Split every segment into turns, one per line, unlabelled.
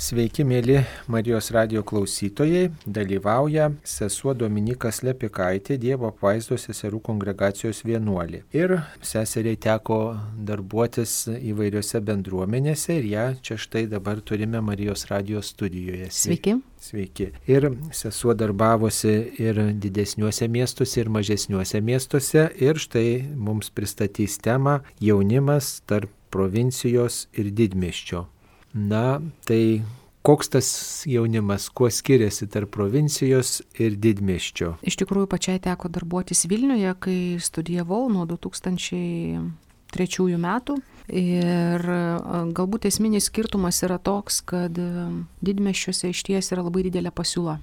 Sveiki, mėly Marijos radio klausytojai. Dalyvauja sesuo Dominikas Lepikaitė, Dievo apvaizdos seserų kongregacijos vienuolė. Ir seseriai teko darbuotis įvairiose bendruomenėse ir ją čia štai dabar turime Marijos radio studijoje.
Sveiki.
Sveiki. Ir sesuo darbavosi ir didesniuose miestuose, ir mažesniuose miestuose. Ir štai mums pristatys temą jaunimas tarp provincijos ir didmiščio. Na, tai koks tas jaunimas, kuo skiriasi tarp provincijos ir didmiščio?
Iš tikrųjų, pačiai teko darbuotis Vilniuje, kai studijavau nuo 2003 metų. Ir galbūt esminis skirtumas yra toks, kad didmeščiuose iš ties yra labai didelė pasiūla.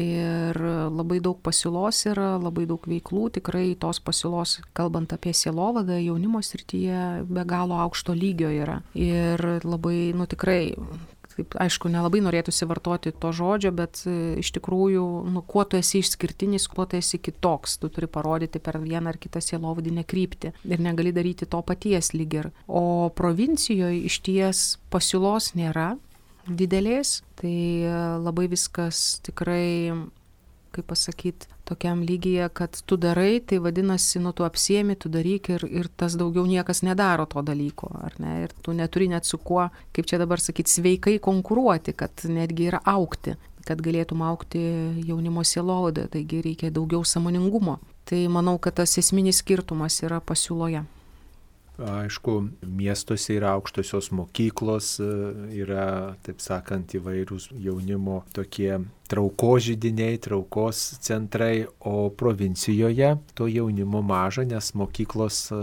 Ir labai daug pasiūlos yra, labai daug veiklų, tikrai tos pasiūlos, kalbant apie sielovadą, jaunimo srityje be galo aukšto lygio yra. Ir labai, nu tikrai, taip, aišku, nelabai norėtųsi vartoti to žodžio, bet iš tikrųjų, nu, kuo tu esi išskirtinis, kuo tu esi kitoks, tu turi parodyti per vieną ar kitą sielovadinę kryptį ir negali daryti to paties lyg ir. O provincijoje iš ties pasiūlos nėra, didelės, tai labai viskas tikrai, kaip pasakyti, tokiam lygyje, kad tu darai, tai vadinasi, nu tu apsiemi, tu daryk ir, ir tas daugiau niekas nedaro to dalyko, ar ne? Ir tu neturi net su kuo, kaip čia dabar sakyti, sveikai konkuruoti, kad netgi yra aukti kad galėtum aukti jaunimo sielovadą, taigi reikia daugiau samoningumo. Tai manau, kad tas esminis skirtumas yra pasiūloje.
Aišku, miestuose yra aukštosios mokyklos, yra, taip sakant, įvairūs jaunimo tokie traukos žydiniai, traukos centrai, o provincijoje to jaunimo maža, nes mokyklos e,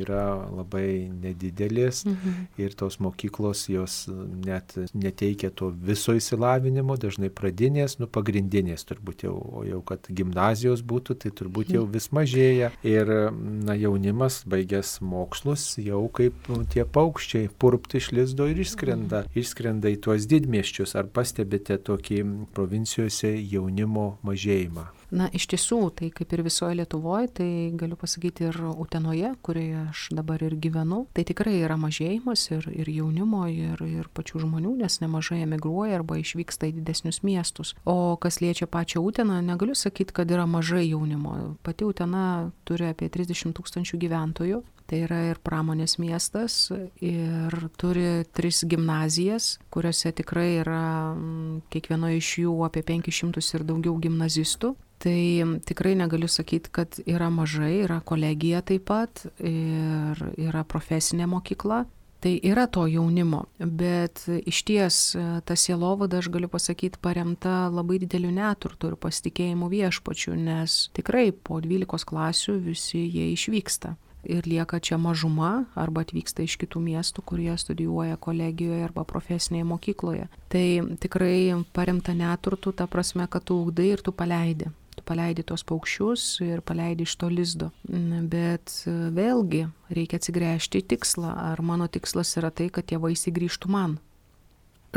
yra labai nedidelės mhm. ir tos mokyklos jos net neteikia to viso įsilavinimo, dažnai pradinės, nu pagrindinės turbūt jau, o jau kad gimnazijos būtų, tai turbūt jau vis mažėja ir na, jaunimas baigęs mokslus jau kaip tie paukščiai purpti iš lizdo ir išskrenda, mhm. išskrenda į tuos didmieščius. Ar pastebite tokį provincijos provincijose jaunimo mažėjimą?
Na, iš tiesų, tai kaip ir visoje Lietuvoje, tai galiu pasakyti ir Utenoje, kurioje aš dabar ir gyvenu, tai tikrai yra mažėjimas ir, ir jaunimo, ir, ir pačių žmonių, nes nemažai emigruoja arba išvyksta į didesnius miestus. O kas liečia pačią Uteną, negaliu sakyti, kad yra mažai jaunimo. Pati Utena turi apie 30 tūkstančių gyventojų, Tai yra ir pramonės miestas ir turi tris gimnazijas, kuriuose tikrai yra kiekvienoje iš jų apie 500 ir daugiau gimnazistų. Tai tikrai negaliu sakyti, kad yra mažai, yra kolegija taip pat ir yra profesinė mokykla. Tai yra to jaunimo, bet iš ties ta sielovada, aš galiu pasakyti, paremta labai dideliu neturtu ir pasitikėjimu viešpačiu, nes tikrai po 12 klasių visi jie išvyksta ir lieka čia mažuma arba atvyksta iš kitų miestų, kurie studijuoja kolegijoje arba profesinėje mokykloje. Tai tikrai paremta neturtų, ta prasme, kad tu ugdai ir tu paleidi. Tu paleidi tos paukščius ir paleidi iš to lizdo. Bet vėlgi reikia atsigręžti į tikslą. Ar mano tikslas yra tai, kad tie vaisiai grįžtų man?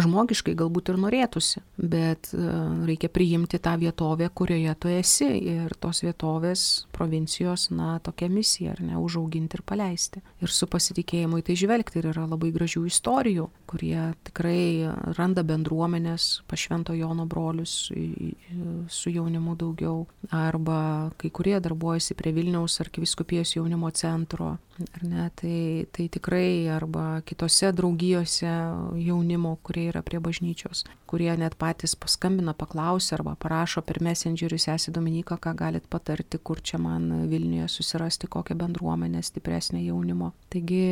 Žmogiškai galbūt ir norėtųsi, bet e, reikia priimti tą vietovę, kurioje tu esi. Ir tos vietovės provincijos, na, tokia misija, ar ne, užauginti ir paleisti. Ir su pasitikėjimu į tai žvelgti. Ir yra labai gražių istorijų, kurie tikrai randa bendruomenės, pašvento Jono brolius su jaunimu daugiau, arba kai kurie darbuojasi prie Vilniaus arkiviskupijos jaunimo centro, ar ne, tai, tai tikrai arba kitose draugijose jaunimo, kurie yra prie bažnyčios, kurie net patys paskambina, paklausia arba parašo per messengerį sesį Dominiką, ką galit patarti, kur čia man Vilniuje susirasti kokią bendruomenę stipresnę jaunimo. Taigi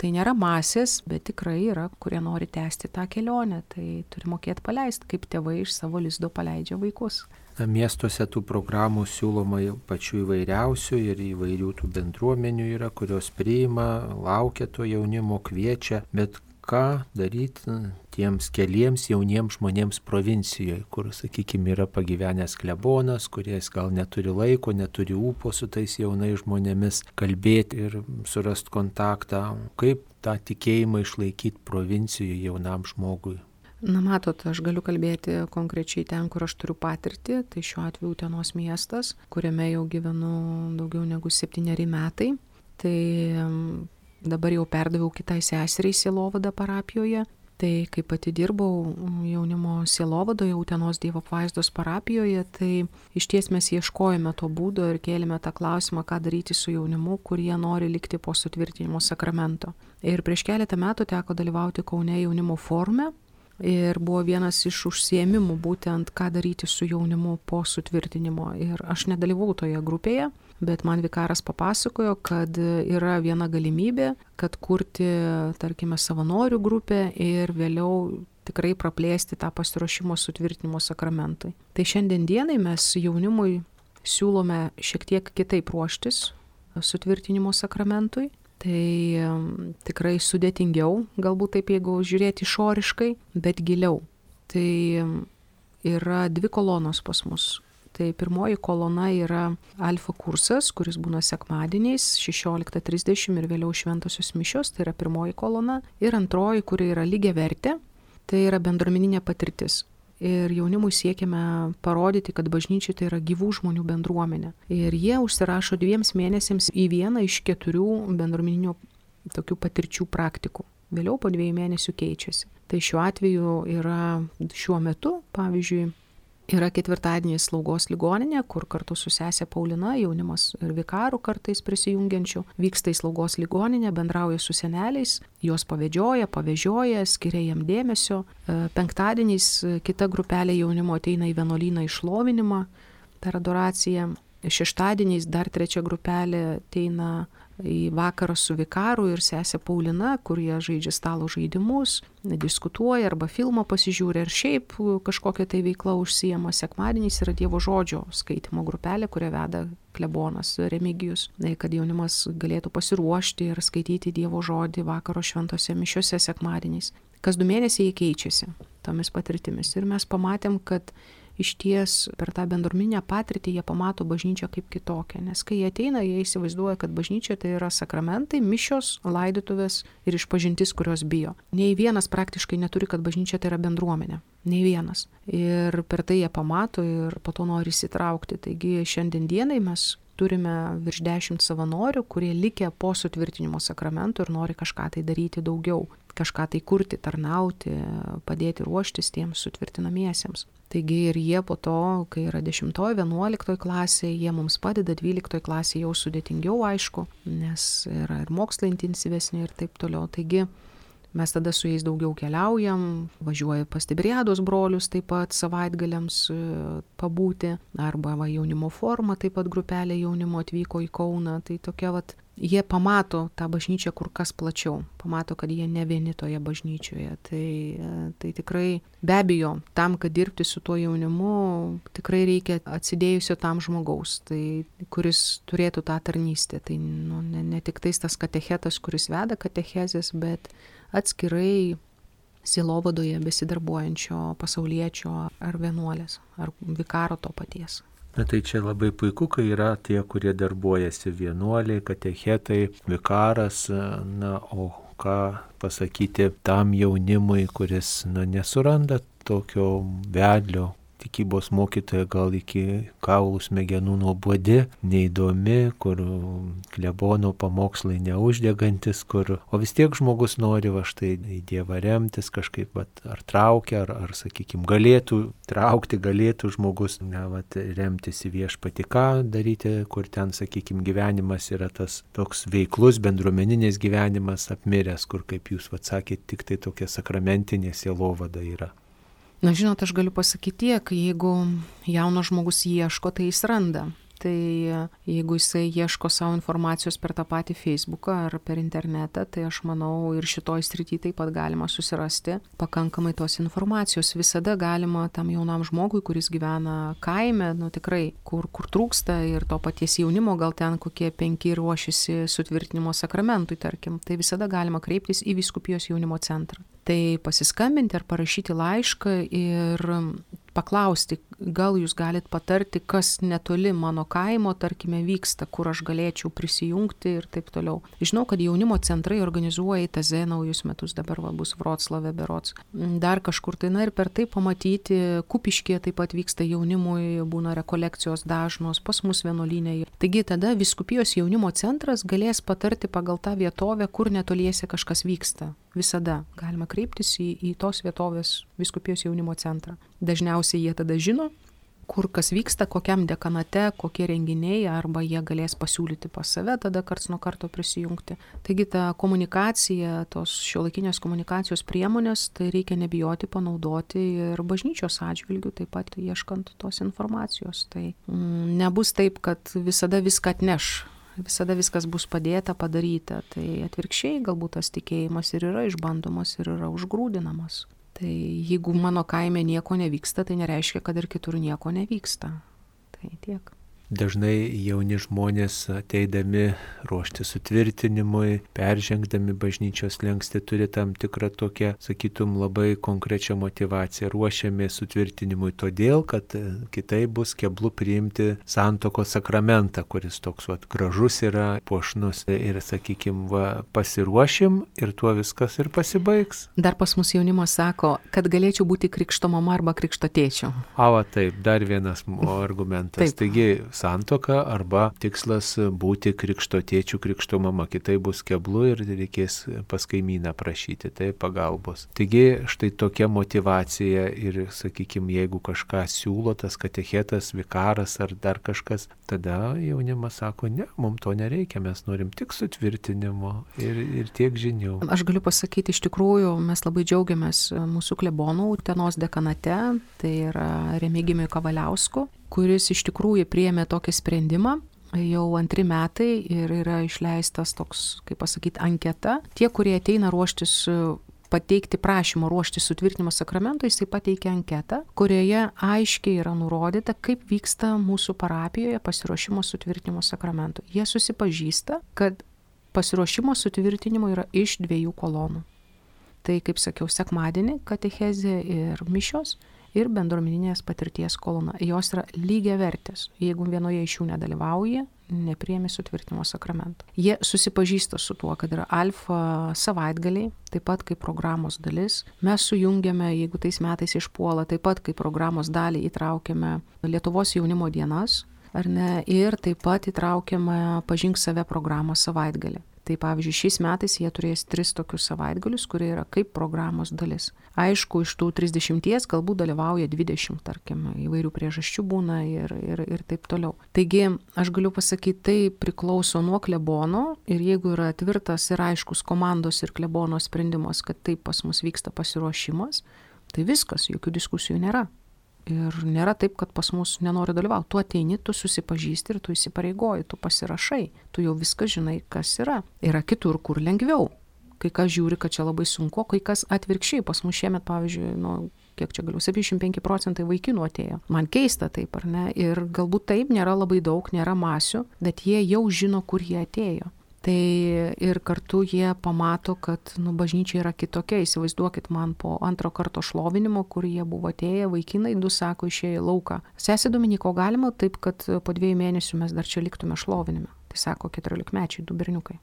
tai nėra masės, bet tikrai yra, kurie nori tęsti tą kelionę, tai turi mokėti paleisti, kaip tėvai iš savo lizdo paleidžia vaikus.
Miestuose tų programų siūloma pačių įvairiausių ir įvairių tų bendruomenių yra, kurios priima, laukia to jaunimo, kviečia, bet ką daryti tiems keliems jauniems žmonėms provincijoje, kur, sakykime, yra pagyvenęs klebonas, kuris gal neturi laiko, neturi ūpo su tais jaunais žmonėmis kalbėti ir surasti kontaktą, kaip tą tikėjimą išlaikyti provincijoje jaunam žmogui.
Na matot, aš galiu kalbėti konkrečiai ten, kur aš turiu patirtį, tai šiuo atveju Utenos miestas, kuriame jau gyvenu daugiau negu septyneri metai. Tai dabar jau perdaviau kitai seseriai Silovadą parapijoje. Tai kai pati dirbau jaunimo sielovadoje Utenos Dievo apvaizdos parapijoje, tai iš ties mes ieškojame to būdo ir kėlėme tą klausimą, ką daryti su jaunimu, kurie nori likti po sutvirtinimo sakramento. Ir prieš keletą metų teko dalyvauti Kaune jaunimo forume Ir buvo vienas iš užsiemimų būtent, ką daryti su jaunimu po sutvirtinimo. Ir aš nedalyvau toje grupėje, bet man vikaras papasakojo, kad yra viena galimybė, kad kurti, tarkime, savanorių grupę ir vėliau tikrai praplėsti tą pasiruošimo sutvirtinimo sakramentui. Tai šiandien dienai mes jaunimui siūlome šiek tiek kitaip ruoštis sutvirtinimo sakramentui tai tikrai sudėtingiau, galbūt taip jeigu žiūrėti išoriškai, bet giliau. Tai yra dvi kolonos pas mus. Tai pirmoji kolona yra alfa kursas, kuris būna sekmadieniais 16.30 ir vėliau šventosios mišios, tai yra pirmoji kolona. Ir antroji, kuri yra lygiai vertė, tai yra bendruomeninė patirtis ir jaunimui siekiame parodyti, kad bažnyčia tai yra gyvų žmonių bendruomenė. Ir jie užsirašo dviems mėnesiams į vieną iš keturių bendruomeninių tokių patirčių praktikų. Vėliau po dviejų mėnesių keičiasi. Tai šiuo atveju yra šiuo metu, pavyzdžiui, Yra ketvirtadieniais slaugos ligoninė, kur kartu su sesė Paulina, jaunimas ir vikarų kartais prisijungiančių, vyksta į slaugos ligoninę, bendrauja su seneliais, juos pavedžioja, pavežioja, skiria jam dėmesio. E, penktadieniais kita grupelė jaunimo ateina į vienuolyną išlovinimą per adoraciją. Šeštadieniais dar trečia grupelė ateina į vakarą su vikaru ir sesė Paulina, kur jie žaidžia stalo žaidimus, diskutuoja arba filmą pasižiūri ir šiaip kažkokia tai veikla užsijama. Sekmadieniais yra Dievo žodžio skaitimo grupelė, kurią veda klebonas Remigijus, kad jaunimas galėtų pasiruošti ir skaityti Dievo žodį vakaro šventose mišiuose sekmadieniais. Kas du mėnesiai jie keičiasi tomis patirtimis. Ir mes pamatėm, kad iš ties per tą bendruominę patirtį jie pamato bažnyčią kaip kitokią. Nes kai jie ateina, jie įsivaizduoja, kad bažnyčia tai yra sakramentai, mišios, laidotuvės ir išpažintis, kurios bijo. Nei vienas praktiškai neturi, kad bažnyčia tai yra bendruomenė. Nei vienas. Ir per tai jie pamato ir po to nori įsitraukti. Taigi šiandien dienai mes turime virš dešimt savanorių, kurie likę po sutvirtinimo sakramentų ir nori kažką tai daryti daugiau, kažką tai kurti, tarnauti, padėti ruoštis tiems sutvirtinamiesiems. Taigi ir jie po to, kai yra 10-11 klasėje, jie mums padeda, 12 klasėje jau sudėtingiau aišku, nes yra ir mokslai intensyvesni ir taip toliau. Taigi mes tada su jais daugiau keliaujam, važiuoja pas Tibriados brolius taip pat savaitgaliams e, pabūti, arba va, jaunimo forma, taip pat grupelė jaunimo atvyko į Kauną, tai tokia vat jie pamato tą bažnyčią kur kas plačiau, pamato, kad jie ne vieni toje bažnyčioje. Tai, tai tikrai be abejo, tam, kad dirbti su tuo jaunimu, tikrai reikia atsidėjusio tam žmogaus, tai, kuris turėtų tą tarnystę. Tai nu, ne, ne tik tais tas katechetas, kuris veda katechezės, bet atskirai silovadoje besidarbuojančio pasaulietčio ar vienuolės, ar vikaro to paties.
Na tai čia labai puiku, kai yra tie, kurie darbuojasi vienuoliai, katechetai, vikaras, na, o ką pasakyti tam jaunimui, kuris na, nesuranda tokio vedlio, tikybos mokytoja gal iki kaulų smegenų nuobodi, neįdomi, kur klebono pamokslai neuždegantis, kur, o vis tiek žmogus nori va štai į Dievą remtis, kažkaip va, ar traukia, ar, ar sakykime, galėtų traukti, galėtų žmogus ne, va, remtis į viešpatį, ką daryti, kur ten, sakykime, gyvenimas yra tas toks veiklus, bendruomeninis gyvenimas apmiręs, kur, kaip jūs atsakėte, tik tai tokia sakramentinė sielovada yra.
Na, žinot, aš galiu pasakyti tiek, jeigu jaunas žmogus ieško, tai jis randa. Tai jeigu jisai ieško savo informacijos per tą patį Facebooką ar per internetą, tai aš manau ir šitoj srity taip pat galima susirasti pakankamai tos informacijos. Visada galima tam jaunam žmogui, kuris gyvena kaime, nu tikrai, kur, kur trūksta ir to paties jaunimo, gal ten kokie penki ruošiasi sutvirtinimo sakramentui, tarkim, tai visada galima kreiptis į Viskupijos jaunimo centrą. Tai pasiskambinti ar parašyti laišką ir paklausti, gal jūs galit patarti, kas netoli mano kaimo, tarkime, vyksta, kur aš galėčiau prisijungti ir taip toliau. Žinau, kad jaunimo centrai organizuoja ITZ naujus metus, dabar va, bus Vroclave berots, dar kažkur tai, na ir per tai pamatyti, kupiškė taip pat vyksta jaunimui, būna rekolekcijos dažnos, pas mus vienuolynėje. Taigi tada viskupijos jaunimo centras galės patarti pagal tą vietovę, kur netoliese kažkas vyksta. Visada galima kreiptis į, į tos vietovės viskupijos jaunimo centrą. Dažniausiai jie tada žino, kur kas vyksta, kokiam dekanate, kokie renginiai, arba jie galės pasiūlyti pas save tada karts nuo karto prisijungti. Taigi ta komunikacija, tos šiuolaikinės komunikacijos priemonės, tai reikia nebijoti panaudoti ir bažnyčios atžvilgių, taip pat ieškant tos informacijos. Tai mm, nebus taip, kad visada viską atneš visada viskas bus padėta, padaryta. Tai atvirkščiai galbūt tas tikėjimas ir yra išbandomas ir yra užgrūdinamas. Tai jeigu mano kaime nieko nevyksta, tai nereiškia, kad ir kitur nieko nevyksta. Tai tiek.
Dažnai jauni žmonės ateidami ruošti sutvirtinimui, peržengdami bažnyčios lengsti, turi tam tikrą tokią, sakytum, labai konkrečią motivaciją. Ruošiami sutvirtinimui todėl, kad e, kitai bus keblu priimti santoko sakramentą, kuris toks vat, gražus yra, pošnus. Ir, sakykim, va, pasiruošim ir tuo viskas ir pasibaigs.
Dar pas mus jaunimas sako, kad galėčiau būti krikšto mama arba krikšto tėčiu.
Ava, taip, dar vienas argumentas. Taip. Taigi, santoka arba tikslas būti krikšto tėčių, krikšto mama. Kitai bus keblu ir reikės pas kaimyną prašyti tai pagalbos. Taigi štai tokia motivacija ir, sakykime, jeigu kažką siūlo tas katechetas, vikaras ar dar kažkas, tada jaunimas sako, ne, mums to nereikia, mes norim tik sutvirtinimo ir, ir tiek žinių.
Aš galiu pasakyti, iš tikrųjų, mes labai džiaugiamės mūsų klebonų Tenos dekanate, tai yra Remigimiui Kavaliausku kuris iš tikrųjų priėmė tokį sprendimą jau antri metai ir yra išleistas toks, kaip pasakyti, anketa. Tie, kurie ateina ruoštis pateikti prašymą ruošti sutvirtinimo sakramento, jisai pateikia anketą, kurioje aiškiai yra nurodyta, kaip vyksta mūsų parapijoje pasiruošimo sutvirtinimo sakramento. Jie susipažįsta, kad pasiruošimo sutvirtinimo yra iš dviejų kolonų. Tai, kaip sakiau, sekmadienį katechezė ir mišios ir bendruomeninės patirties kolona. Jos yra lygiai vertės. Jeigu vienoje iš jų nedalyvauja, nepriemi sutvirtinimo sakramento. Jie susipažįsta su tuo, kad yra alfa savaitgaliai, taip pat kaip programos dalis. Mes sujungiame, jeigu tais metais išpuola, taip pat kaip programos dalį įtraukiame Lietuvos jaunimo dienas, ar ne, ir taip pat įtraukiame pažink save programą savaitgalį. Tai pavyzdžiui, šiais metais jie turės tris tokius savaitgalius, kurie yra kaip programos dalis. Aišku, iš tų 30 galbūt dalyvauja 20, tarkim, įvairių priežasčių būna ir, ir, ir taip toliau. Taigi, aš galiu pasakyti, tai priklauso nuo klebono ir jeigu yra tvirtas ir aiškus komandos ir klebono sprendimas, kad taip pas mus vyksta pasiruošimas, tai viskas, jokių diskusijų nėra. Ir nėra taip, kad pas mus nenori dalyvauti. Tu ateini, tu susipažįsti ir tu įsipareigoji, tu pasirašai, tu jau viską žinai, kas yra. Yra kitur, kur lengviau. Kai kas žiūri, kad čia labai sunku, kai kas atvirkščiai. Pas mus šiemet, pavyzdžiui, nu, kiek čia galiu, 75 procentai vaikinų atėjo. Man keista taip, ar ne? Ir galbūt taip, nėra labai daug, nėra masių, bet jie jau žino, kur jie atėjo. Tai ir kartu jie pamato, kad nu, bažnyčia yra kitokia. Įsivaizduokit man po antro karto šlovinimo, kur jie buvo atėję, vaikinai du sako išėjo į lauką. Sesė Dominiko galima taip, kad po dviejų mėnesių mes dar čia liktume šlovinime. Tai sako 14 mečiai, du berniukai.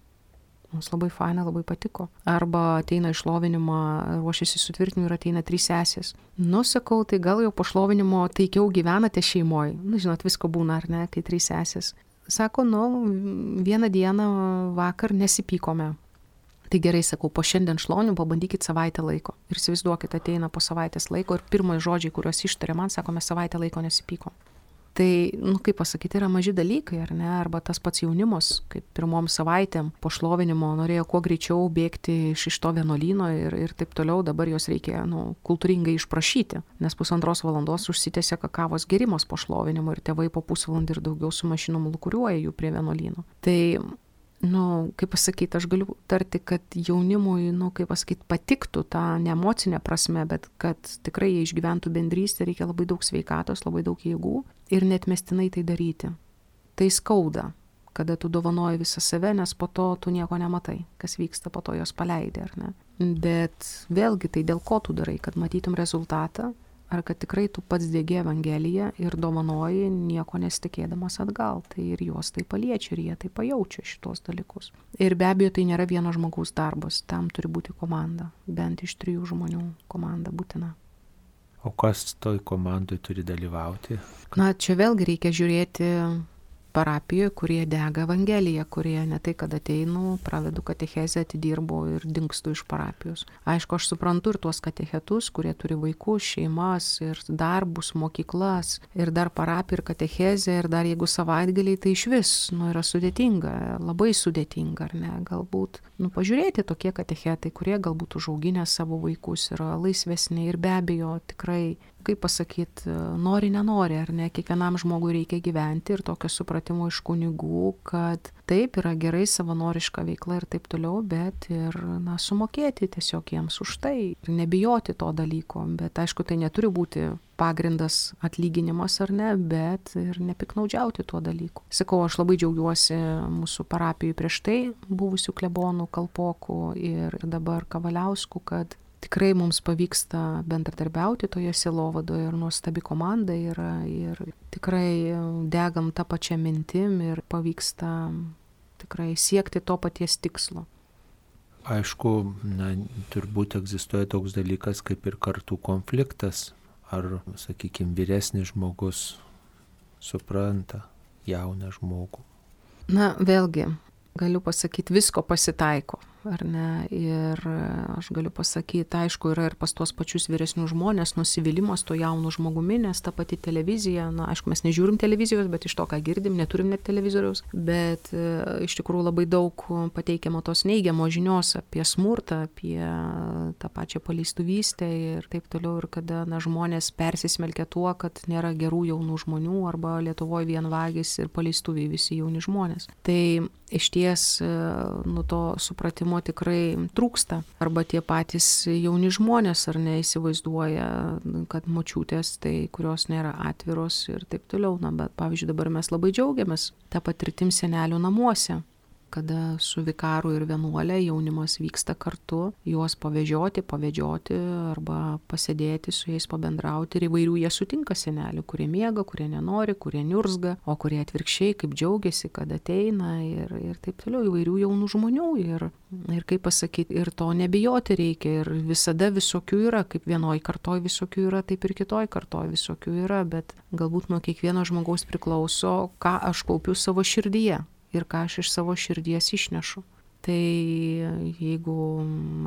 Mums labai faina, labai patiko. Arba ateina išlovinimą, ruošiasi sutvirtinimui ir ateina trys sesės. Nu, sakau, tai gal jau po šlovinimo taikiau gyvenate šeimoje. Nu, žinot, visko būna, ar ne, kai trys sesės. Sako, nu, vieną dieną vakar nesipykome. Tai gerai, sakau, po šiandien šlonių pabandykit savaitę laiko. Ir įsivaizduokit, ateina po savaitės laiko ir pirmąjį žodžiai, kuriuos ištarė man, sako, mes savaitę laiko nesipykom. Tai, nu, kaip pasakyti, yra maži dalykai, ar ne? Arba tas pats jaunimas, kaip pirmom savaitėm po šlovinimo norėjo kuo greičiau bėgti iš, iš to vienuolyno ir, ir taip toliau, dabar jos reikia, nu, kultūringai išprašyti, nes pusantros valandos užsitęsia kakavos gerimas po šlovinimo ir tėvai po pusvalandį ir daugiau su mašinom lukuriuoja jų prie vienuolyno. Tai nu, kaip pasakyti, aš galiu tarti, kad jaunimui, nu, kaip pasakyti, patiktų tą ne emocinę prasme, bet kad tikrai jie išgyventų bendrystę, reikia labai daug sveikatos, labai daug jėgų ir net mestinai tai daryti. Tai skauda, kada tu dovanoji visą save, nes po to tu nieko nematai, kas vyksta, po to jos paleidai, ar ne. Bet vėlgi tai dėl ko tu darai, kad matytum rezultatą, ar kad tikrai tu pats dėgi Evangeliją ir dovanoji nieko nesitikėdamas atgal. Tai ir juos tai paliečia ir jie tai pajaučia šitos dalykus. Ir be abejo, tai nėra vieno žmogaus darbas, tam turi būti komanda, bent iš trijų žmonių komanda būtina.
O kas toj komandai turi dalyvauti?
Na, čia vėlgi reikia žiūrėti parapijoje, kurie dega Evangeliją, kurie ne tai, kad ateinu, pravedu katechezę, atidirbu ir dinkstu iš parapijos. Aišku, aš suprantu ir tuos katechetus, kurie turi vaikus, šeimas ir darbus, mokyklas, ir dar parapiją ir katechezę, ir dar jeigu savaitgaliai, tai iš vis, nu, yra sudėtinga, labai sudėtinga, ar ne, galbūt, nu, pažiūrėti tokie katechetai, kurie galbūt užauginę savo vaikus yra laisvesni ir be abejo tikrai kaip pasakyt, nori, nenori, ar ne, kiekvienam žmogui reikia gyventi ir tokio supratimo iš kunigų, kad taip yra gerai savanoriška veikla ir taip toliau, bet ir, na, sumokėti tiesiog jiems už tai ir nebijoti to dalyko, bet aišku, tai neturi būti pagrindas atlyginimas ar ne, bet ir nepiknaudžiauti tuo dalyku. Sakau, aš labai džiaugiuosi mūsų parapijų prieš tai buvusių klebonų, kalpokų ir dabar kavaliauskų, kad tikrai mums pavyksta bendradarbiauti toje sielovadoje ir nuostabi komanda yra ir tikrai degam tą pačią mintim ir pavyksta tikrai siekti to paties tikslo.
Aišku, na, turbūt egzistuoja toks dalykas kaip ir kartų konfliktas. Ar, sakykime, vyresnis žmogus supranta jauną žmogų?
Na, vėlgi, galiu pasakyti, visko pasitaiko ar ne? Ir aš galiu pasakyti, aišku, yra ir pas tuos pačius vyresnius žmonės nusivylimas to jaunų žmogumi, nes ta pati televizija, na, aišku, mes nežiūrim televizijos, bet iš to, ką girdim, neturim net televizoriaus, bet e, iš tikrųjų labai daug pateikiamo tos neigiamos žinios apie smurtą, apie tą pačią paleistuvystę ir taip toliau, ir kada, na, žmonės persismelkia tuo, kad nėra gerų jaunų žmonių arba Lietuvoje vienvagis ir paleistuviai visi jauni žmonės. Tai iš ties, e, nu, to supratimo švietimo tikrai trūksta. Arba tie patys jauni žmonės ar neįsivaizduoja, kad močiutės, tai kurios nėra atviros ir taip toliau. Na, bet pavyzdžiui, dabar mes labai džiaugiamės tą patirtim senelių namuose kada su vikaru ir vienuolė jaunimas vyksta kartu, juos pavežioti, pavedžioti arba pasėdėti su jais pabendrauti. Ir įvairių jie sutinka senelių, kurie miega, kurie nenori, kurie niurzga, o kurie atvirkščiai kaip džiaugiasi, kad ateina ir, ir taip toliau. Įvairių jaunų žmonių ir, ir kaip pasakyti, ir to nebijoti reikia. Ir visada visokių yra, kaip vienoj kartoj visokių yra, taip ir kitoj kartoj visokių yra, bet galbūt nuo kiekvieno žmogaus priklauso, ką aš kaupiu savo širdyje ir ką aš iš savo širdies išnešu. Tai jeigu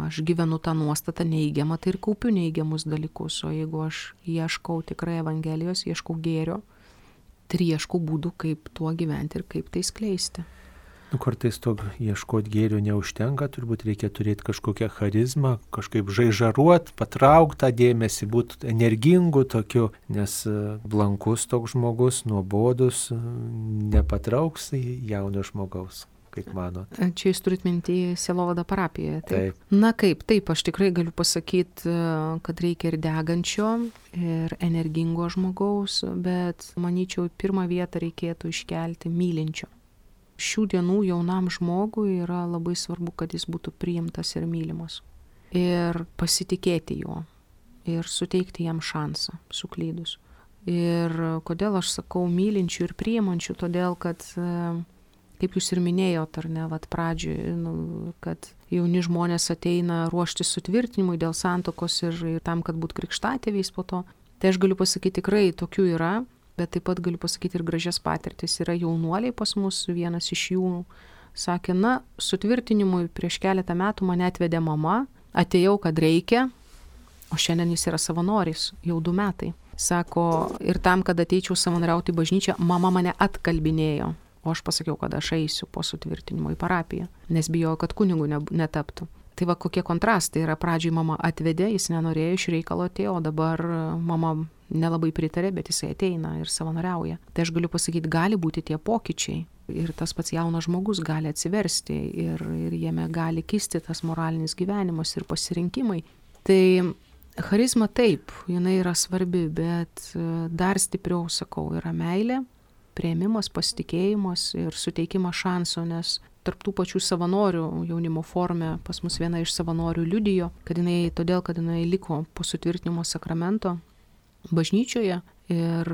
aš gyvenu tą nuostatą neįgiamą, tai ir kaupiu neįgiamus dalykus, o jeigu aš ieškau tikrai Evangelijos, ieškau gėrio, tai ieškau būdų, kaip tuo gyventi ir kaip tai skleisti.
Nu, kartais to ieškoti gėrio neužtenka, turbūt reikia turėti kažkokią charizmą, kažkaip žaižaruot, patraukti tą dėmesį, būti energingu tokiu, nes e, blankus toks žmogus, nuobodus, e, nepatrauks jauno žmogaus kaip manot?
Čia jūs turit mintį Selovada parapijoje. Taip. taip. Na kaip, taip, aš tikrai galiu pasakyti, e, kad reikia ir degančio, ir energingo žmogaus, bet manyčiau, pirmą vietą reikėtų iškelti mylinčio šių dienų jaunam žmogui yra labai svarbu, kad jis būtų priimtas ir mylimas. Ir pasitikėti juo. Ir suteikti jam šansą suklydus. Ir kodėl aš sakau mylinčių ir priimančių, todėl kad, kaip jūs ir minėjote, ar ne, vad pradžioj, nu, kad jauni žmonės ateina ruošti sutvirtinimui dėl santokos ir, ir tam, kad būtų krikštatėviais po to. Tai aš galiu pasakyti, tikrai tokių yra, bet taip pat galiu pasakyti ir gražias patirtis. Yra jaunuoliai pas mus, vienas iš jų sakė, na, sutvirtinimui prieš keletą metų mane atvedė mama, atėjau, kad reikia, o šiandien jis yra savanoris, jau du metai. Sako, ir tam, kad ateičiau savanoriauti bažnyčią, mama mane atkalbinėjo. O aš pasakiau, kad aš eisiu po sutvirtinimo į parapiją, nes bijojau, kad kunigu netaptų. Tai va kokie kontrastai yra. Pradžiai mama atvedė, jis nenorėjo iš reikalo atėjo, o dabar mama nelabai pritarė, bet jisai ateina ir savanoriauja. Tai aš galiu pasakyti, gali būti tie pokyčiai. Ir tas pats jaunas žmogus gali atsiversti ir, ir jame gali kisti tas moralinis gyvenimas ir pasirinkimai. Tai charizma taip, jinai yra svarbi, bet e, dar stipriau, sakau, yra meilė, prieimimas, pasitikėjimas ir suteikimas šansų, nes tarptų pačių savanorių jaunimo forme pas mus viena iš savanorių liudijo, kad jinai, todėl, kad jinai liko po sutvirtinimo sakramento, bažnyčioje ir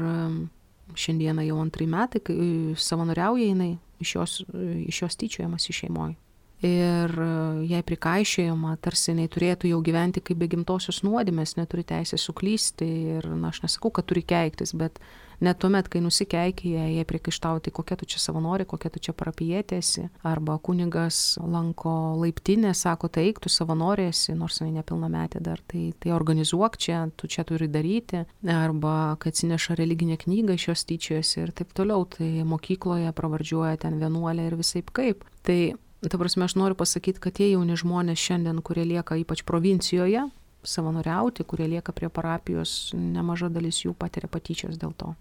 šiandieną jau antrai metai, kai savanoriauja jinai, iš jos, iš jos tyčiojamas į šeimoje ir e, jai prikaišėjama, tarsi jinai turėtų jau gyventi kaip be gimtosios nuodėmės, neturi teisę suklysti ir, na, aš nesakau, kad turi keiktis, bet net tuomet, kai nusikeikia, jai, jai priekaištauti, kokia tu čia savanori, kokia tu čia parapietėsi, arba kunigas lanko laiptinę, sako, tai eik, tu savanorėsi, nors jinai nepilnametė dar, tai, tai organizuok čia, tu čia turi daryti, arba kad atsineša religinę knygą iš jos tyčiojasi ir taip toliau, tai mokykloje pravardžiuoja ten vienuolę ir visai kaip. Tai Ta prasme, aš noriu pasakyti, kad tie jauni žmonės šiandien, kurie lieka ypač provincijoje, savanoriauti, kurie lieka prie parapijos, nemaža dalis jų patiria patyčias dėl to.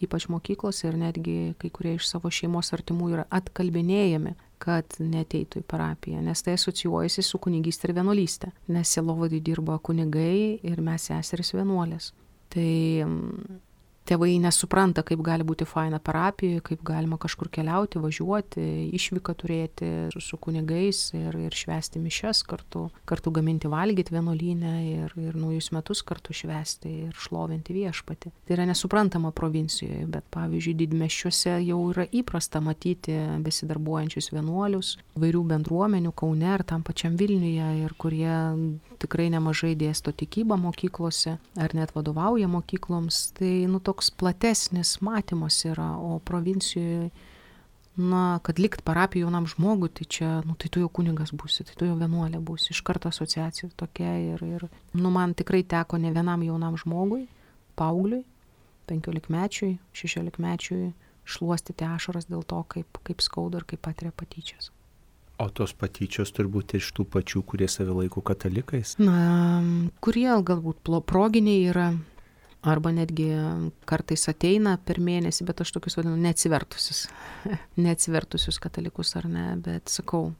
Ypač mokyklose ir netgi kai kurie iš savo šeimos artimų yra atkalbinėjami, kad neteitų į parapiją, nes tai asocijuojasi su kunigystė ir vienuolystė, nes selovadai dirba kunigai ir mes seseris vienuolės. Tai tėvai nesupranta, kaip gali būti faina parapijoje, kaip galima kažkur keliauti, važiuoti, išvyką turėti su, kunigais ir, ir švesti mišes kartu, kartu gaminti valgyti vienuolynę ir, ir naujus metus kartu švesti ir šlovinti viešpati. Tai yra nesuprantama provincijoje, bet pavyzdžiui, didmeščiuose jau yra įprasta matyti besidarbuojančius vienuolius, vairių bendruomenių Kaune ar tam pačiam Vilniuje ir kurie tikrai nemažai dėsto tikybą mokyklose ar net vadovauja mokykloms. Tai nu toks toks platesnis matymas yra, o provincijoje, na, kad likt parapiją jaunam žmogui, tai čia, nu, tai tu jau kunigas būsi, tai tu jau vienuolė būsi, iš karto asociacija tokia ir, ir, nu, man tikrai teko ne vienam jaunam žmogui, paaugliui, penkiolikmečiui, šešiolikmečiui šluostyti ašaras dėl to, kaip, kaip skauda ir kaip patiria patyčias.
O tos patyčios turbūt iš tų pačių, kurie save laiko katalikais?
Na, kurie galbūt proginiai yra, arba netgi kartais ateina per mėnesį, bet aš tokius vadinu neatsivertusius, neatsivertusius katalikus ar ne, bet sakau,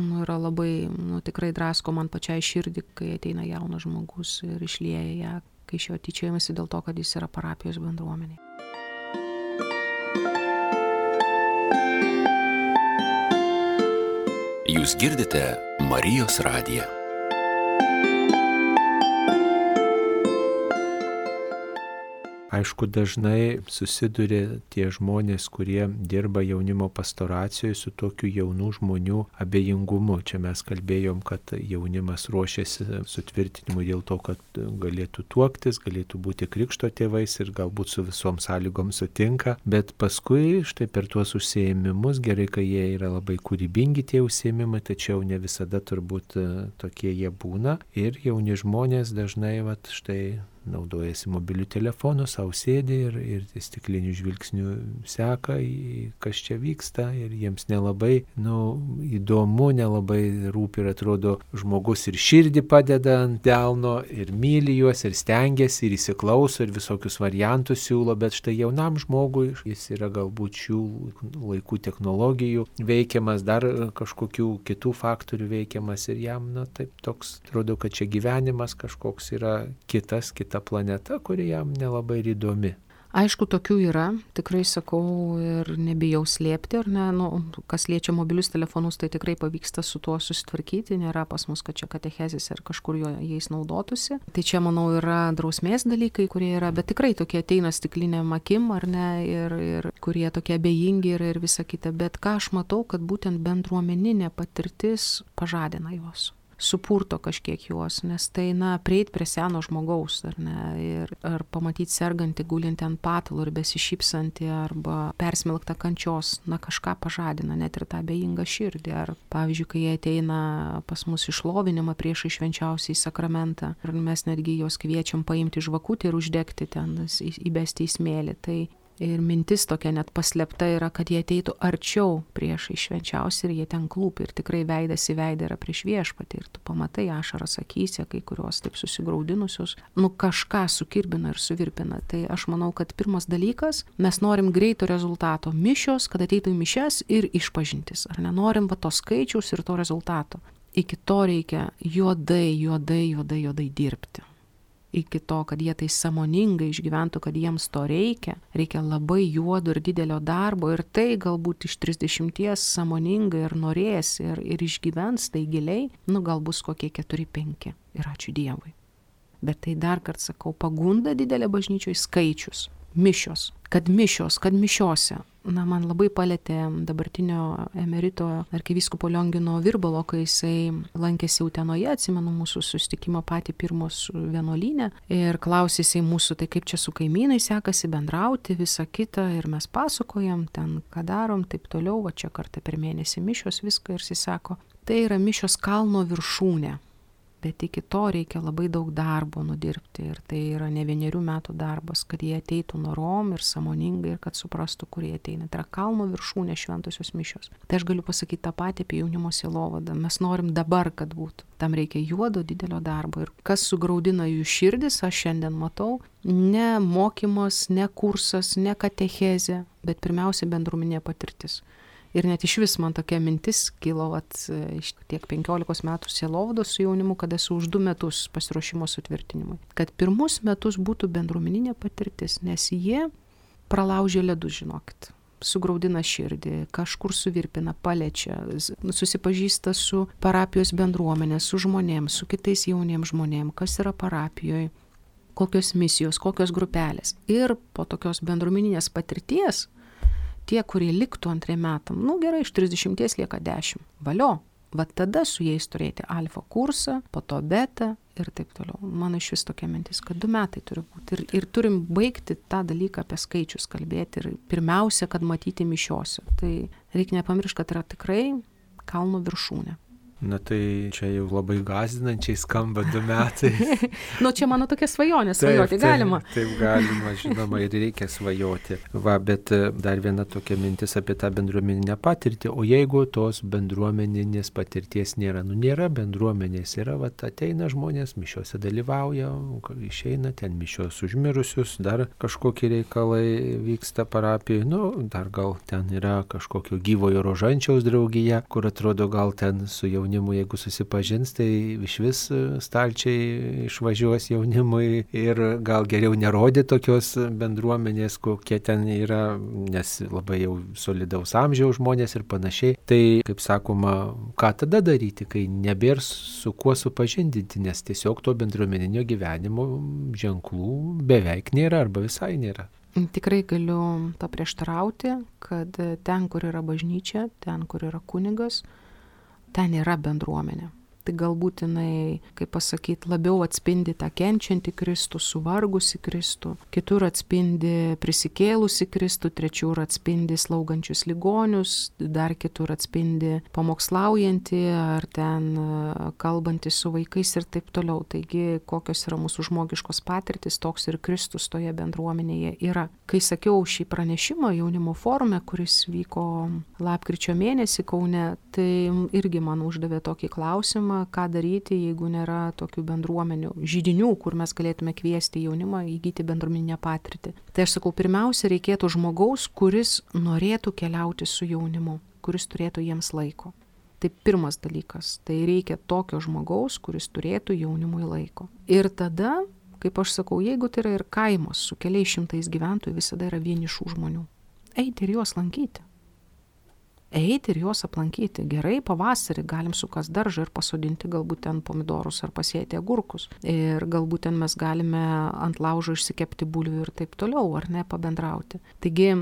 nu, yra labai, nu, tikrai drasko man pačiai širdį, kai ateina jaunas žmogus ir išlieja ją, kai iš jo tyčiojamasi dėl to, kad jis yra parapijos bendruomeniai.
Jūs girdite Marijos radiją.
Aišku, dažnai susiduria tie žmonės, kurie dirba jaunimo pastoracijoje su tokiu jaunų žmonių abejingumu. Čia mes kalbėjom, kad jaunimas ruošiasi sutvirtinimui dėl to, kad galėtų tuoktis, galėtų būti krikšto tėvais ir galbūt su visom sąlygom sutinka. Bet paskui štai per tuos užsiemimus, gerai, kai jie yra labai kūrybingi tie užsiemimai, tačiau ne visada turbūt tokie jie būna. Ir jauni žmonės dažnai, va, štai naudojasi mobiliu telefonu, savo sėdi ir, ir stiklinių žvilgsnių seka, kas čia vyksta ir jiems nelabai nu, įdomu, nelabai rūpi ir atrodo žmogus ir širdį padeda ant delno ir myli juos ir stengiasi ir įsiklauso ir visokius variantus siūlo, bet štai jaunam žmogui jis yra galbūt šių laikų technologijų veikiamas, dar kažkokių kitų faktorių veikiamas ir jam, na taip, toks atrodo, kad čia gyvenimas kažkoks yra kitas, kita kita planeta, kuri jam nelabai įdomi.
Aišku, tokių yra, tikrai sakau ir nebijau slėpti, ar ne, nu, kas liečia mobilius telefonus, tai tikrai pavyksta su tuo susitvarkyti, nėra pas mus, kad čia katechezis ar kažkur jo, jais naudotųsi. Tai čia, manau, yra drausmės dalykai, kurie yra, bet tikrai tokie ateina stiklinėm akim, ar ne, ir, ir kurie tokie abejingi yra ir visa kita, bet ką aš matau, kad būtent bendruomeninė patirtis pažadina juos supurto kažkiek juos, nes tai, na, prieit prie seno žmogaus, ar ne, ir ar pamatyti sergantį gulinti ant patalo ir besišypsantį, arba persmelktą kančios, na, kažką pažadina, net ir tą bejingą širdį, ar, pavyzdžiui, kai jie ateina pas mus išlovinimą prieš išvenčiausiai sakramentą, ir mes netgi juos kviečiam paimti žvakutį ir uždegti ten, įbesti į smėlį, tai Ir mintis tokia net paslėpta yra, kad jie ateitų arčiau prieš išvenčiausi ir jie ten klūpi ir tikrai veidas į veidą yra prieš viešpatį. Ir tu pamatai ašaras akise, kai kurios taip susigraudinusios, nu kažką sukirbina ir suvirpina. Tai aš manau, kad pirmas dalykas, mes norim greito rezultato. Mišios, kad ateitų į mišes ir išpažintis. Ar nenorim va to skaičiaus ir to rezultato. Iki to reikia juodai, juodai, juodai, juodai dirbti iki to, kad jie tai samoningai išgyventų, kad jiems to reikia, reikia labai juodo ir didelio darbo ir tai galbūt iš 30 samoningai ir norės ir, ir išgyvens tai giliai, nu gal bus kokie 4-5 ir ačiū Dievui. Bet tai dar kartą sakau, pagunda didelė bažnyčioje skaičius, mišios, kad mišios, kad mišiose. Na, man labai palėtė dabartinio emerito arkivyskupo Liongino Virbalo, kai jisai lankėsi Utenoje, atsimenu mūsų susitikimo patį pirmos vienuolynę ir klausė jisai mūsų, tai kaip čia su kaimynai sekasi bendrauti, visą kitą ir mes pasakojam, ten ką darom, taip toliau, va čia kartą per mėnesį mišios viską ir jis sako, tai yra mišios kalno viršūnė bet iki to reikia labai daug darbo nudirbti ir tai yra ne vienerių metų darbas, kad jie ateitų norom ir samoningai ir kad suprastų, kur jie ateina. Tai yra kalno viršūnė šventosios mišios. Tai aš galiu pasakyti tą patį apie jaunimo sielovadą. Mes norim dabar, kad būtų. Tam reikia juodo didelio darbo. Ir kas sugraudina jų širdis, aš šiandien matau, ne mokymas, ne kursas, ne katechezė, bet pirmiausia bendruomenė patirtis. Ir net iš vis man tokia mintis kilo, vat, iš tiek 15 metų sielovdos su jaunimu, kad esu už du metus pasiruošimo sutvirtinimui. Kad pirmus metus būtų bendruomeninė patirtis, nes jie pralaužė ledus, žinokit sugraudina širdį, kažkur suvirpina, paliečia, susipažįsta su parapijos bendruomenė, su žmonėms, su kitais jauniems žmonėms, kas yra parapijoje, kokios misijos, kokios grupelės. Ir po tokios bendruomeninės patirties tie, kurie liktų antriem metam, nu gerai, iš 30 lieka 10. Valio. Va tada su jais turėti alfa kursą, po to beta ir taip toliau. Mano iš vis tokia mintis, kad du metai turi būti. Ir, ir turim baigti tą dalyką apie skaičius kalbėti. Ir pirmiausia, kad matyti mišiosiu. Tai reikia nepamiršti, kad yra tikrai kalno viršūnė.
Na tai čia jau labai gazdinančiai skamba du metai.
nu čia mano tokia svajonė, svajoti taip, galima.
Taip, taip galima, žinoma, ir reikia svajoti. Va, bet e, dar viena tokia mintis apie tą bendruomeninę patirtį. O jeigu tos bendruomeninės patirties nėra, nu nėra bendruomenės, yra, va, ateina žmonės, mišiuose dalyvauja, išeina ten mišios užmirusius, dar kažkokie reikalai vyksta parapijoje, nu, dar gal ten yra kažkokio gyvojo rožančiaus draugija, kur atrodo gal ten su jaunimu jaunimu, jeigu susipažins, tai iš vis e, stalčiai išvažiuos jaunimui ir gal geriau nerodė tokios bendruomenės, kokie ten yra, nes labai jau solidaus amžiaus žmonės ir panašiai. Tai, kaip sakoma, ką tada daryti, kai nebėr su kuo supažindinti, nes tiesiog to bendruomeninio gyvenimo ženklų beveik nėra arba visai nėra.
Tikrai galiu paprieštarauti, kad ten, kur yra bažnyčia, ten, kur yra kunigas, ten yra bendruomenė tai galbūt jinai, kaip pasakyti, labiau atspindi tą kenčiantį Kristų, suvargusi Kristų, kitur atspindi prisikėlusi Kristų, trečiur atspindi slaugančius ligonius, dar kitur atspindi pamokslaujantį ar ten e, kalbantį su vaikais ir taip toliau. Taigi, kokios yra mūsų žmogiškos patirtis, toks ir Kristus toje bendruomenėje yra. Kai sakiau šį pranešimą jaunimo forume, kuris vyko lapkričio mėnesį Kaune, tai irgi man uždavė tokį klausimą, ką daryti, jeigu nėra tokių bendruomenių, žydinių, kur mes galėtume kviesti jaunimą įgyti bendruomeninę patirtį. Tai aš sakau, pirmiausia, reikėtų žmogaus, kuris norėtų keliauti su jaunimu, kuris turėtų jiems laiko. Tai pirmas dalykas, tai reikia tokio žmogaus, kuris turėtų jaunimui laiko. Ir tada, kaip aš sakau, jeigu tai yra ir kaimas su keliais šimtais gyventojų, visada yra vienišų žmonių. Eiti ir juos lankyti eiti ir juos aplankyti. Gerai, pavasarį galim sukas daržą ir pasodinti galbūt ten pomidorus ar pasėti agurkus. Ir galbūt ten mes galime ant laužo išsikepti bulvių ir taip toliau, ar ne, pabendrauti. Taigi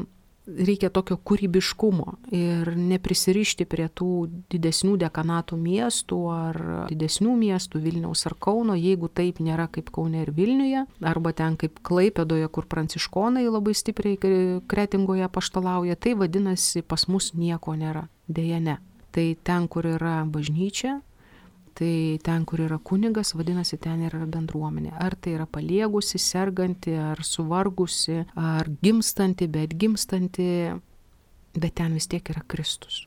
reikia tokio kūrybiškumo ir neprisirišti prie tų didesnių dekanatų miestų ar didesnių miestų Vilniaus ar Kauno, jeigu taip nėra kaip Kaune ir Vilniuje, arba ten kaip Klaipėdoje, kur pranciškonai labai stipriai kretingoje paštalauja, tai vadinasi pas mus nieko nėra. Deja ne. Tai ten, kur yra bažnyčia, Tai ten, kur yra kunigas, vadinasi, ten yra bendruomenė. Ar tai yra paliegusi, serganti, ar suvargusi, ar gimstanti, bet gimstanti, bet ten vis tiek yra Kristus.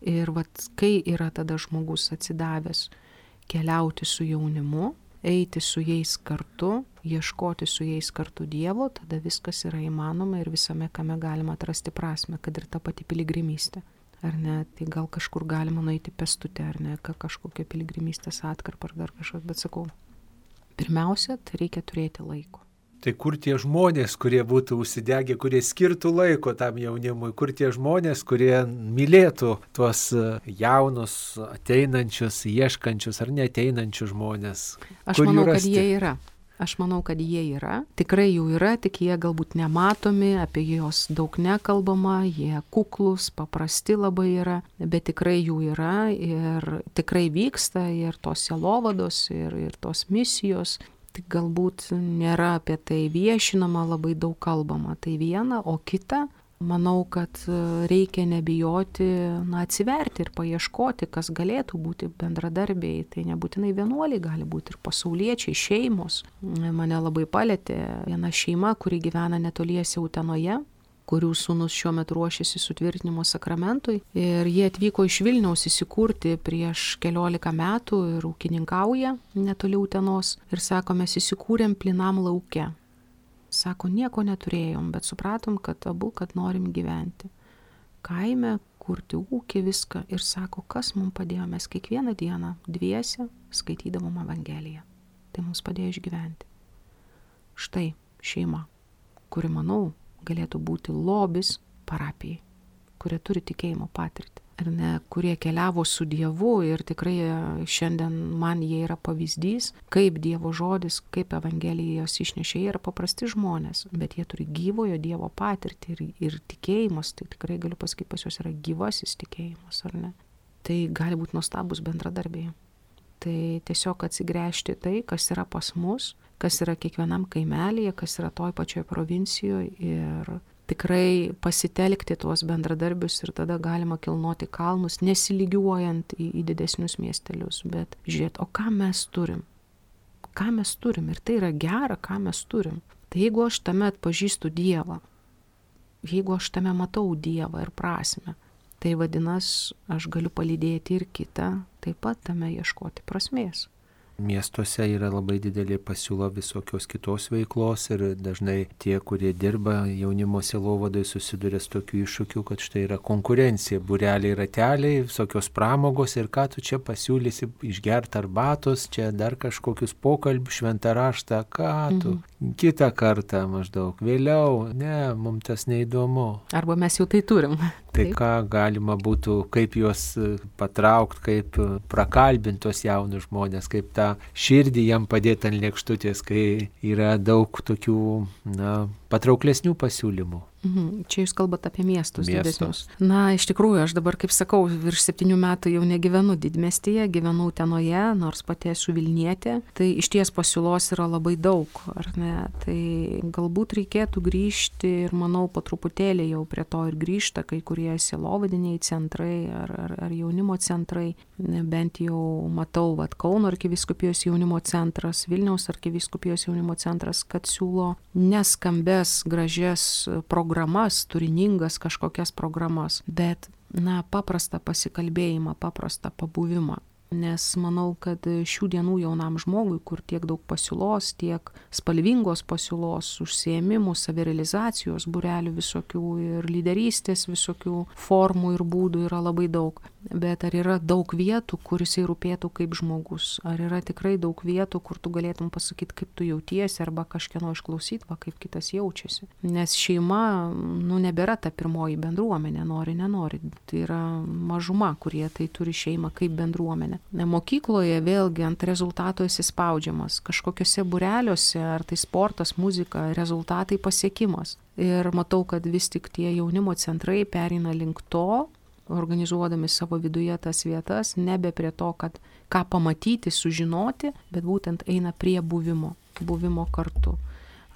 Ir vat, kai yra tada žmogus atsidavęs keliauti su jaunimu, eiti su jais kartu, ieškoti su jais kartu Dievo, tada viskas yra įmanoma ir visame, kame galima atrasti prasme, kad ir ta pati piligrimystė ar ne, tai gal kažkur galima nueiti pestutę, ar ne, kažkokią piligrimystės atkarpą ar dar kažką, bet sakau, pirmiausia, tai reikia turėti laiko.
Tai kur tie žmonės, kurie būtų užsidegę, kurie skirtų laiko tam jaunimui, kur tie žmonės, kurie mylėtų tuos e, jaunus, ateinančius, ieškančius ar neteinančius žmonės?
Aš manau, kad jie yra. Aš manau, kad jie yra. Tikrai jų yra, tik jie galbūt nematomi, apie juos daug nekalbama, jie kuklus, paprasti labai yra, bet tikrai jų yra ir tikrai vyksta ir tos selovados, ir, ir tos misijos tik galbūt nėra apie tai viešinama, labai daug kalbama. Tai viena, o kita, manau, kad reikia nebijoti, na, atsiverti ir paieškoti, kas galėtų būti bendradarbiai. Tai nebūtinai vienuoliai, gali būti ir pasauliečiai, šeimos. Mane labai palėtė viena šeima, kuri gyvena netoliese Utenoje kurių sūnus šiuo metu ruošiasi sutvirtinimo sakramentui. Ir jie atvyko iš Vilniaus įsikurti prieš keliolika metų ir ūkininkauja netoli Utenos. Ir sako, mes įsikūrėm plinam lauke. Sako, nieko neturėjom, bet supratom, kad abu, kad norim gyventi. Kaime, kurti ūkį, viską. Ir sako, kas mums padėjo, mes kiekvieną dieną dviese skaitydavom Evangeliją. Tai mums padėjo išgyventi. Štai šeima, kuri, manau, galėtų būti lobis parapijai, kurie turi tikėjimo patirtį. Ar ne, kurie keliavo su Dievu ir tikrai e, šiandien man jie yra pavyzdys, kaip Dievo žodis, kaip Evangelijos išnešė, jie yra paprasti žmonės, bet jie turi gyvojo Dievo patirtį ir, ir tikėjimas, tai tikrai galiu pasakyti, pas juos yra gyvasis tikėjimas, ar ne? Tai gali būti nuostabus bendradarbiai. Tai tiesiog atsigręžti tai, kas yra pas mus kas yra kiekvienam kaimelėje, kas yra toj pačioj provincijoje ir tikrai pasitelkti tuos bendradarbius ir tada galima kilnoti kalnus, nesilygiuojant į, į didesnius miestelius, bet žiūrėti, o ką mes turim. Ką mes turim ir tai yra gera, ką mes turim. Tai jeigu aš tame atpažįstu Dievą, jeigu aš tame matau Dievą ir prasme, tai vadinasi, aš galiu palydėti ir kitą, taip pat tame ieškoti prasmės.
Miestuose yra labai didelė pasiūla visokios kitos veiklos ir dažnai tie, kurie dirba jaunimo silovadai, susiduria su tokiu iššūkiu, kad štai yra konkurencija, bureliai rateliai, visokios pramogos ir ką tu čia pasiūlysi išgerti arbatos, čia dar kažkokius pokalbius, šventą raštą, ką tu. Mhm. Kitą kartą maždaug, vėliau, ne, mums tas neįdomu.
Arba mes jau tai turim.
Tai Taip. ką galima būtų, kaip juos patraukti, kaip prakalbinti tos jaunus žmonės, kaip tą širdį jam padėti ant lėkštutės, kai yra daug tokių, na, patrauklesnių pasiūlymų.
Mhm. Čia jūs kalbate apie miestus, miestus didesnius. Na, iš tikrųjų, aš dabar, kaip sakau, virš septynių metų jau negyvenu didmestyje, gyvenu Tenoje, nors pati esu Vilnietė. Tai iš ties pasiūlos yra labai daug, ar ne? Tai galbūt reikėtų grįžti ir manau, po truputėlį jau prie to ir grįžta kai kurie silovadiniai centrai ar, ar, ar jaunimo centrai. Bent jau matau, vad Kauno arkiviskupijos jaunimo centras, Vilniaus arkiviskupijos jaunimo centras, kad siūlo neskambės gražias programas programas, turiningas kažkokias programas, bet, na, paprastą pasikalbėjimą, paprastą pabuvimą. Nes manau, kad šių dienų jaunam žmogui, kur tiek daug pasiūlos, tiek spalvingos pasiūlos, užsiemimų, savirealizacijos, burelių visokių ir lyderystės visokių formų ir būdų yra labai daug. Bet ar yra daug vietų, kur jisai rūpėtų kaip žmogus? Ar yra tikrai daug vietų, kur tu galėtum pasakyti, kaip tu jautiesi, arba kažkieno išklausyti, va kaip kitas jaučiasi? Nes šeima, nu, nebėra ta pirmoji bendruomenė, nori, nenori. Tai yra mažuma, kurie tai turi šeimą kaip bendruomenę. Mokykloje vėlgi ant rezultato esi spaudžiamas. Kažkokiuose bureliuose, ar tai sportas, muzika, rezultatai pasiekimas. Ir matau, kad vis tik tie jaunimo centrai perina link to, organizuodami savo viduje tas vietas, nebe prie to, kad ką pamatyti, sužinoti, bet būtent eina prie buvimo, buvimo kartu.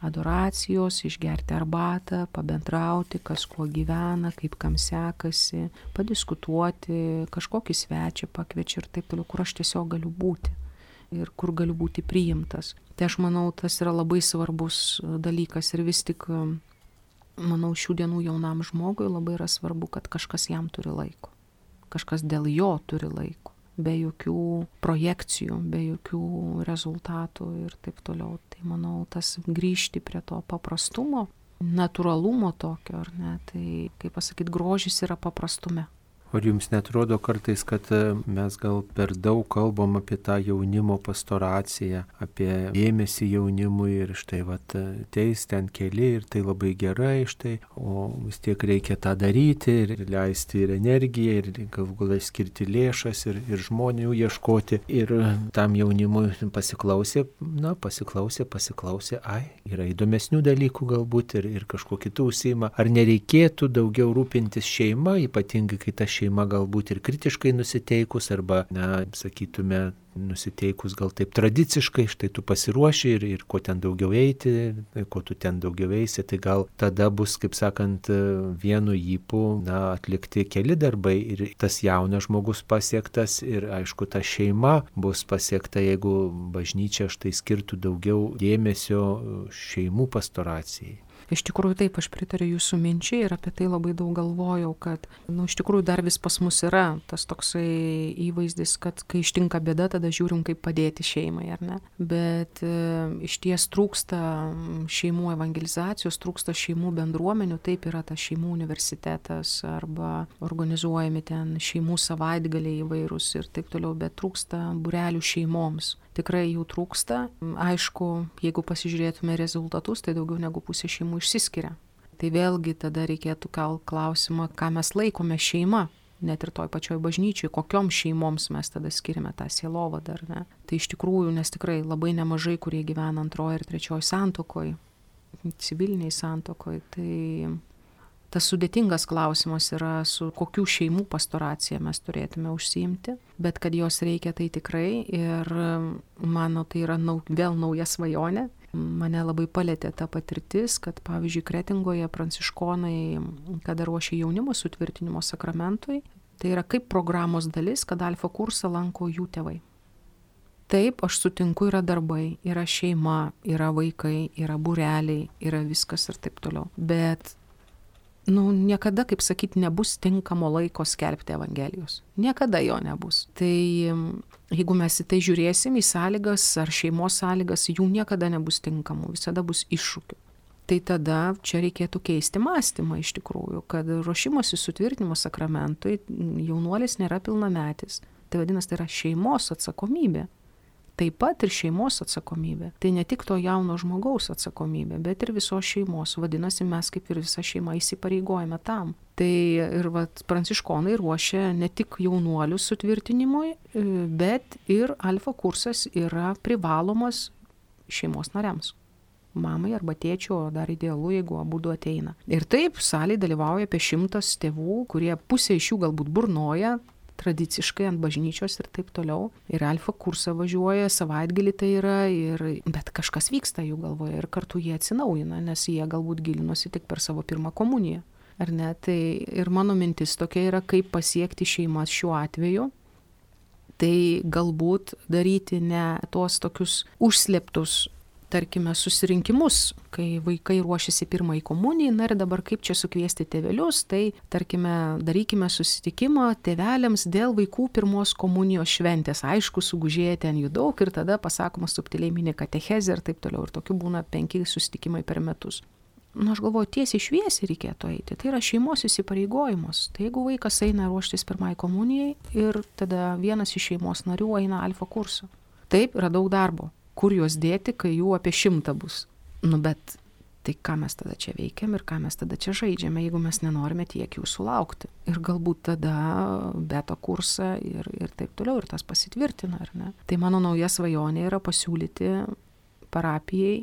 Adoracijos, išgerti arbatą, pabendrauti, kas kuo gyvena, kaip kam sekasi, padiskutuoti, kažkokį svečią pakviečia ir taip toliau, kur aš tiesiog galiu būti ir kur galiu būti priimtas. Tai aš manau, tas yra labai svarbus dalykas ir vis tik manau, šių dienų jaunam žmogui labai yra svarbu, kad kažkas jam turi laiko. Kažkas dėl jo turi laiko. Be jokių projekcijų, be jokių rezultatų ir taip toliau. Tai manau, tas grįžti prie to paprastumo, natūralumo tokio, ar ne, tai kaip pasakyti, grožis yra paprastume.
O jums netrodo kartais, kad e, mes gal per daug kalbam apie tą jaunimo pastoraciją, apie dėmesį jaunimui ir štai vat teis ten keli ir tai labai gerai štai, o vis tiek reikia tą daryti ir leisti ir energiją ir galų galai skirti lėšas ir, ir žmonių ieškoti. Ir tam jaunimui pasiklausė, na, pasiklausė, pasiklausė, ai, yra įdomesnių dalykų galbūt ir, ir kažkuo kitų užsima. Ar nereikėtų daugiau rūpintis šeima, ypatingai kai ta šeima šeima galbūt ir kritiškai nusiteikus arba, na, sakytume, nusiteikus gal taip tradiciškai, štai tu pasiruoši ir, ir kuo ten daugiau eiti, kuo tu ten daugiau eisi, tai gal tada bus, kaip sakant, vienu įpū, na, atlikti keli darbai ir tas jaunas žmogus pasiektas ir aišku, ta šeima bus pasiekta, jeigu bažnyčia štai skirtų daugiau dėmesio šeimų pastoracijai.
Iš tikrųjų taip, aš pritariu jūsų minčiai ir apie tai labai daug galvojau, kad, na, nu, iš tikrųjų dar vis pas mus yra tas toksai įvaizdis, kad kai ištinka bėda, tada žiūrim, kaip padėti šeimai, ar ne. Bet e, iš ties trūksta šeimų evangelizacijos, trūksta šeimų bendruomenių, taip yra tas šeimų universitetas arba organizuojami ten šeimų savaitgaliai įvairūs ir taip toliau, bet trūksta burelių šeimoms tikrai jų trūksta. Aišku, jeigu pasižiūrėtume rezultatus, tai daugiau negu pusė šeimų išsiskiria. Tai vėlgi tada reikėtų kel klausimą, ką mes laikome šeima, net ir toj pačioj bažnyčiai, kokiom šeimoms mes tada skiriame tą sielovadą, ar ne. Tai iš tikrųjų, nes tikrai labai nemažai, kurie gyvena antroje ir trečioje santokoje, civiliniai santokoje, tai tas sudėtingas klausimas yra, su kokių šeimų pastoracija mes turėtume užsiimti, bet kad jos reikia tai tikrai ir mano tai yra nau, vėl nauja svajonė. Mane labai palėtė ta patirtis, kad pavyzdžiui Kretingoje pranciškonai, kada ruošia jaunimo sutvirtinimo sakramentui, tai yra kaip programos dalis, kad alfa kursą lanko jų tėvai. Taip, aš sutinku, yra darbai, yra šeima, yra vaikai, yra bureliai, yra viskas ir taip toliau. Bet nu, niekada, kaip sakyti, nebus tinkamo laiko skelbti Evangelijos. Niekada jo nebus. Tai jeigu mes į tai žiūrėsim, į sąlygas ar šeimos sąlygas, jų niekada nebus tinkamų, visada bus iššūkių. Tai tada čia reikėtų keisti mąstymą iš tikrųjų, kad ruošimosi sutvirtinimo sakramentui jaunuolis nėra pilnametis. Tai vadinasi, tai yra šeimos atsakomybė taip pat ir šeimos atsakomybė. Tai ne tik to jauno žmogaus atsakomybė, bet ir visos šeimos. Vadinasi, mes kaip ir visa šeima įsipareigojame tam. Tai ir vat, pranciškonai ruošia ne tik jaunuolių sutvirtinimui, e, bet ir alfa kursas yra privalomas šeimos nariams mamai arba tėčiu, o dar idealu, jeigu abu du ateina. Ir taip, salėje dalyvauja apie šimtas tėvų, kurie pusė iš jų galbūt burnoja, tradiciškai ant bažnyčios ir taip toliau. Ir alfa kursą važiuoja, savaitgalį tai yra, ir, bet kažkas vyksta jų galvoje ir kartu jie atsinaujina, nes jie galbūt gilinosi tik per savo pirmą komuniją. Ar ne? Tai ir mano mintis tokia yra, kaip pasiekti šeimas šiuo atveju. Tai galbūt daryti ne tuos tokius užslėptus tarkime, susirinkimus, kai vaikai ruošiasi pirmai komunijai, na ir dabar kaip čia sukviesti tėvelius, tai tarkime, darykime susitikimą tėveliams dėl vaikų pirmos komunijos šventės. Aišku, sugužėja ten jų daug ir tada pasakoma subtiliai mini katechezė ir taip toliau. Ir tokių būna penki susitikimai per metus. Na, nu, aš galvoju, tiesiai šviesiai reikėtų eiti. Tai yra šeimos įsipareigojimas. Tai jeigu vaikas eina ruoštis pirmai komunijai ir tada vienas iš šeimos narių eina alfa kursą. Taip, yra daug darbo kur juos dėti, kai jų apie šimtą bus. Nu, bet tai ką mes tada čia veikiam ir ką mes tada čia žaidžiame, jeigu mes nenorime tiek jų sulaukti. Ir galbūt tada beta kursą ir, ir taip toliau, ir tas pasitvirtina, ar ne. Tai mano nauja svajonė yra pasiūlyti parapijai,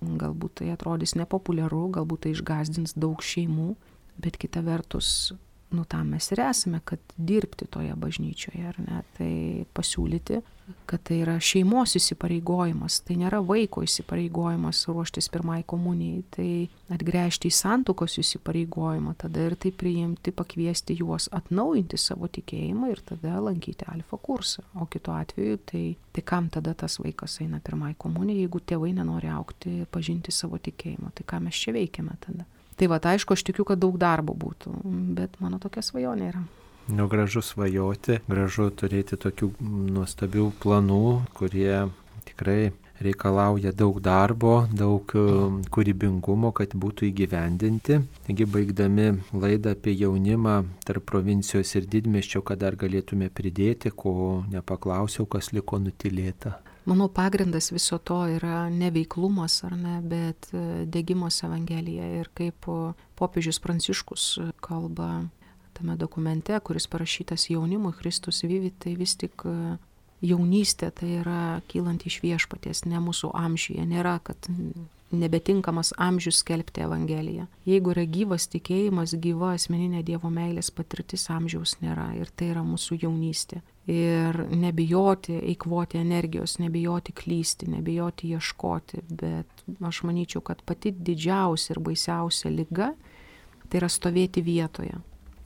galbūt tai atrodys nepopuliaru, galbūt tai išgazdins daug šeimų, bet kita vertus nu tam mes ir esame, kad dirbti toje bažnyčioje, ar ne, tai pasiūlyti, kad tai yra šeimos įsipareigojimas, tai nėra vaiko įsipareigojimas ruoštis pirmai komunijai, tai atgręžti į santokos įsipareigojimą, tada ir tai priimti, pakviesti juos atnaujinti savo tikėjimą ir tada lankyti alfa kursą. O kitu atveju, tai, tai kam tada tas vaikas eina pirmai komunijai, jeigu tėvai nenori aukti pažinti savo tikėjimą, tai ką mes čia veikiame tada. Tai va, aišku, aš tikiu, kad daug darbo būtų, bet mano tokia svajonė yra.
Nu, gražu svajoti, gražu turėti tokių nuostabių planų, kurie tikrai reikalauja daug darbo, daug um, kūrybingumo, kad būtų įgyvendinti. Taigi baigdami laidą apie jaunimą tarp provincijos ir didmeščio, kad dar galėtume pridėti, ko nepaklausiau, kas liko nutilėta.
Manau, pagrindas viso to yra neveiklumas, ar ne, bet e, degimos Evangelija. Ir kaip popiežius Pranciškus kalba tame dokumente, kuris parašytas jaunimui Kristus Vyvi, tai vis tik e, jaunystė tai yra kylant iš viešpaties, ne mūsų amžiuje. Nėra, kad nebetinkamas amžius skelbti Evangeliją. Jeigu yra gyvas tikėjimas, gyva asmeninė Dievo meilės patirtis amžiaus nėra ir tai yra mūsų jaunystė. Ir nebijoti eikvoti energijos, nebijoti klysti, nebijoti ieškoti, bet aš manyčiau, kad pati didžiausia ir baisiausia lyga tai yra stovėti vietoje.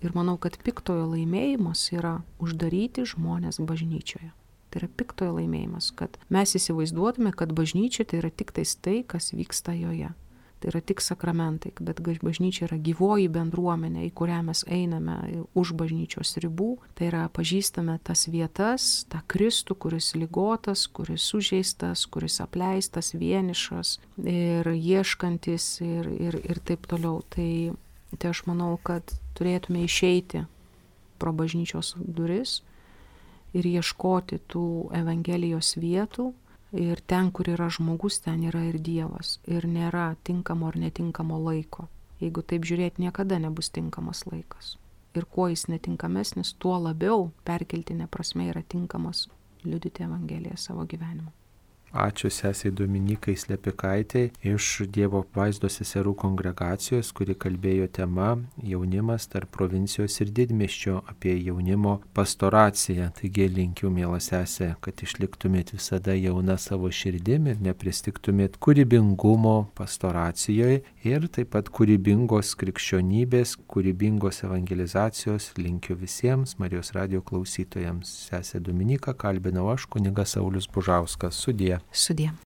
Ir manau, kad piktojo laimėjimas yra uždaryti žmonės bažnyčioje. Tai yra piktojo laimėjimas, kad mes įsivaizduotume, kad bažnyčia tai yra tik tais tai, kas vyksta joje. Tai yra tik sakramentai, bet bažnyčia yra gyvoji bendruomenė, į kurią mes einame už bažnyčios ribų. Tai yra pažįstame tas vietas, tą Kristų, kuris lygotas, kuris sužeistas, kuris apleistas, vienišas ir ieškantis ir, ir, ir taip toliau. Tai, tai aš manau, kad turėtume išeiti pro bažnyčios duris ir ieškoti tų Evangelijos vietų. Ir ten, kur yra žmogus, ten yra ir Dievas. Ir nėra tinkamo ar netinkamo laiko. Jeigu taip žiūrėti, niekada nebus tinkamas laikas. Ir kuo jis netinkamesnis, tuo labiau perkeltinė prasme yra tinkamas liudyti Evangeliją savo gyvenimu.
Ačiū sesiai Dominikai Slepikaitė iš Dievo vaizdos seserų kongregacijos, kuri kalbėjo tema jaunimas tarp provincijos ir didmiščio apie jaunimo pastoraciją. Taigi linkiu, mėla sesė, kad išliktumėt visada jauna savo širdimi ir nepristiktumėt kūrybingumo pastoracijoje ir taip pat kūrybingos krikščionybės, kūrybingos evangelizacijos. Linkiu visiems Marijos radio klausytojams. Sesė Dominika kalbinau aš, kunigas Saulis Bužauskas. Sudė.
Sudė.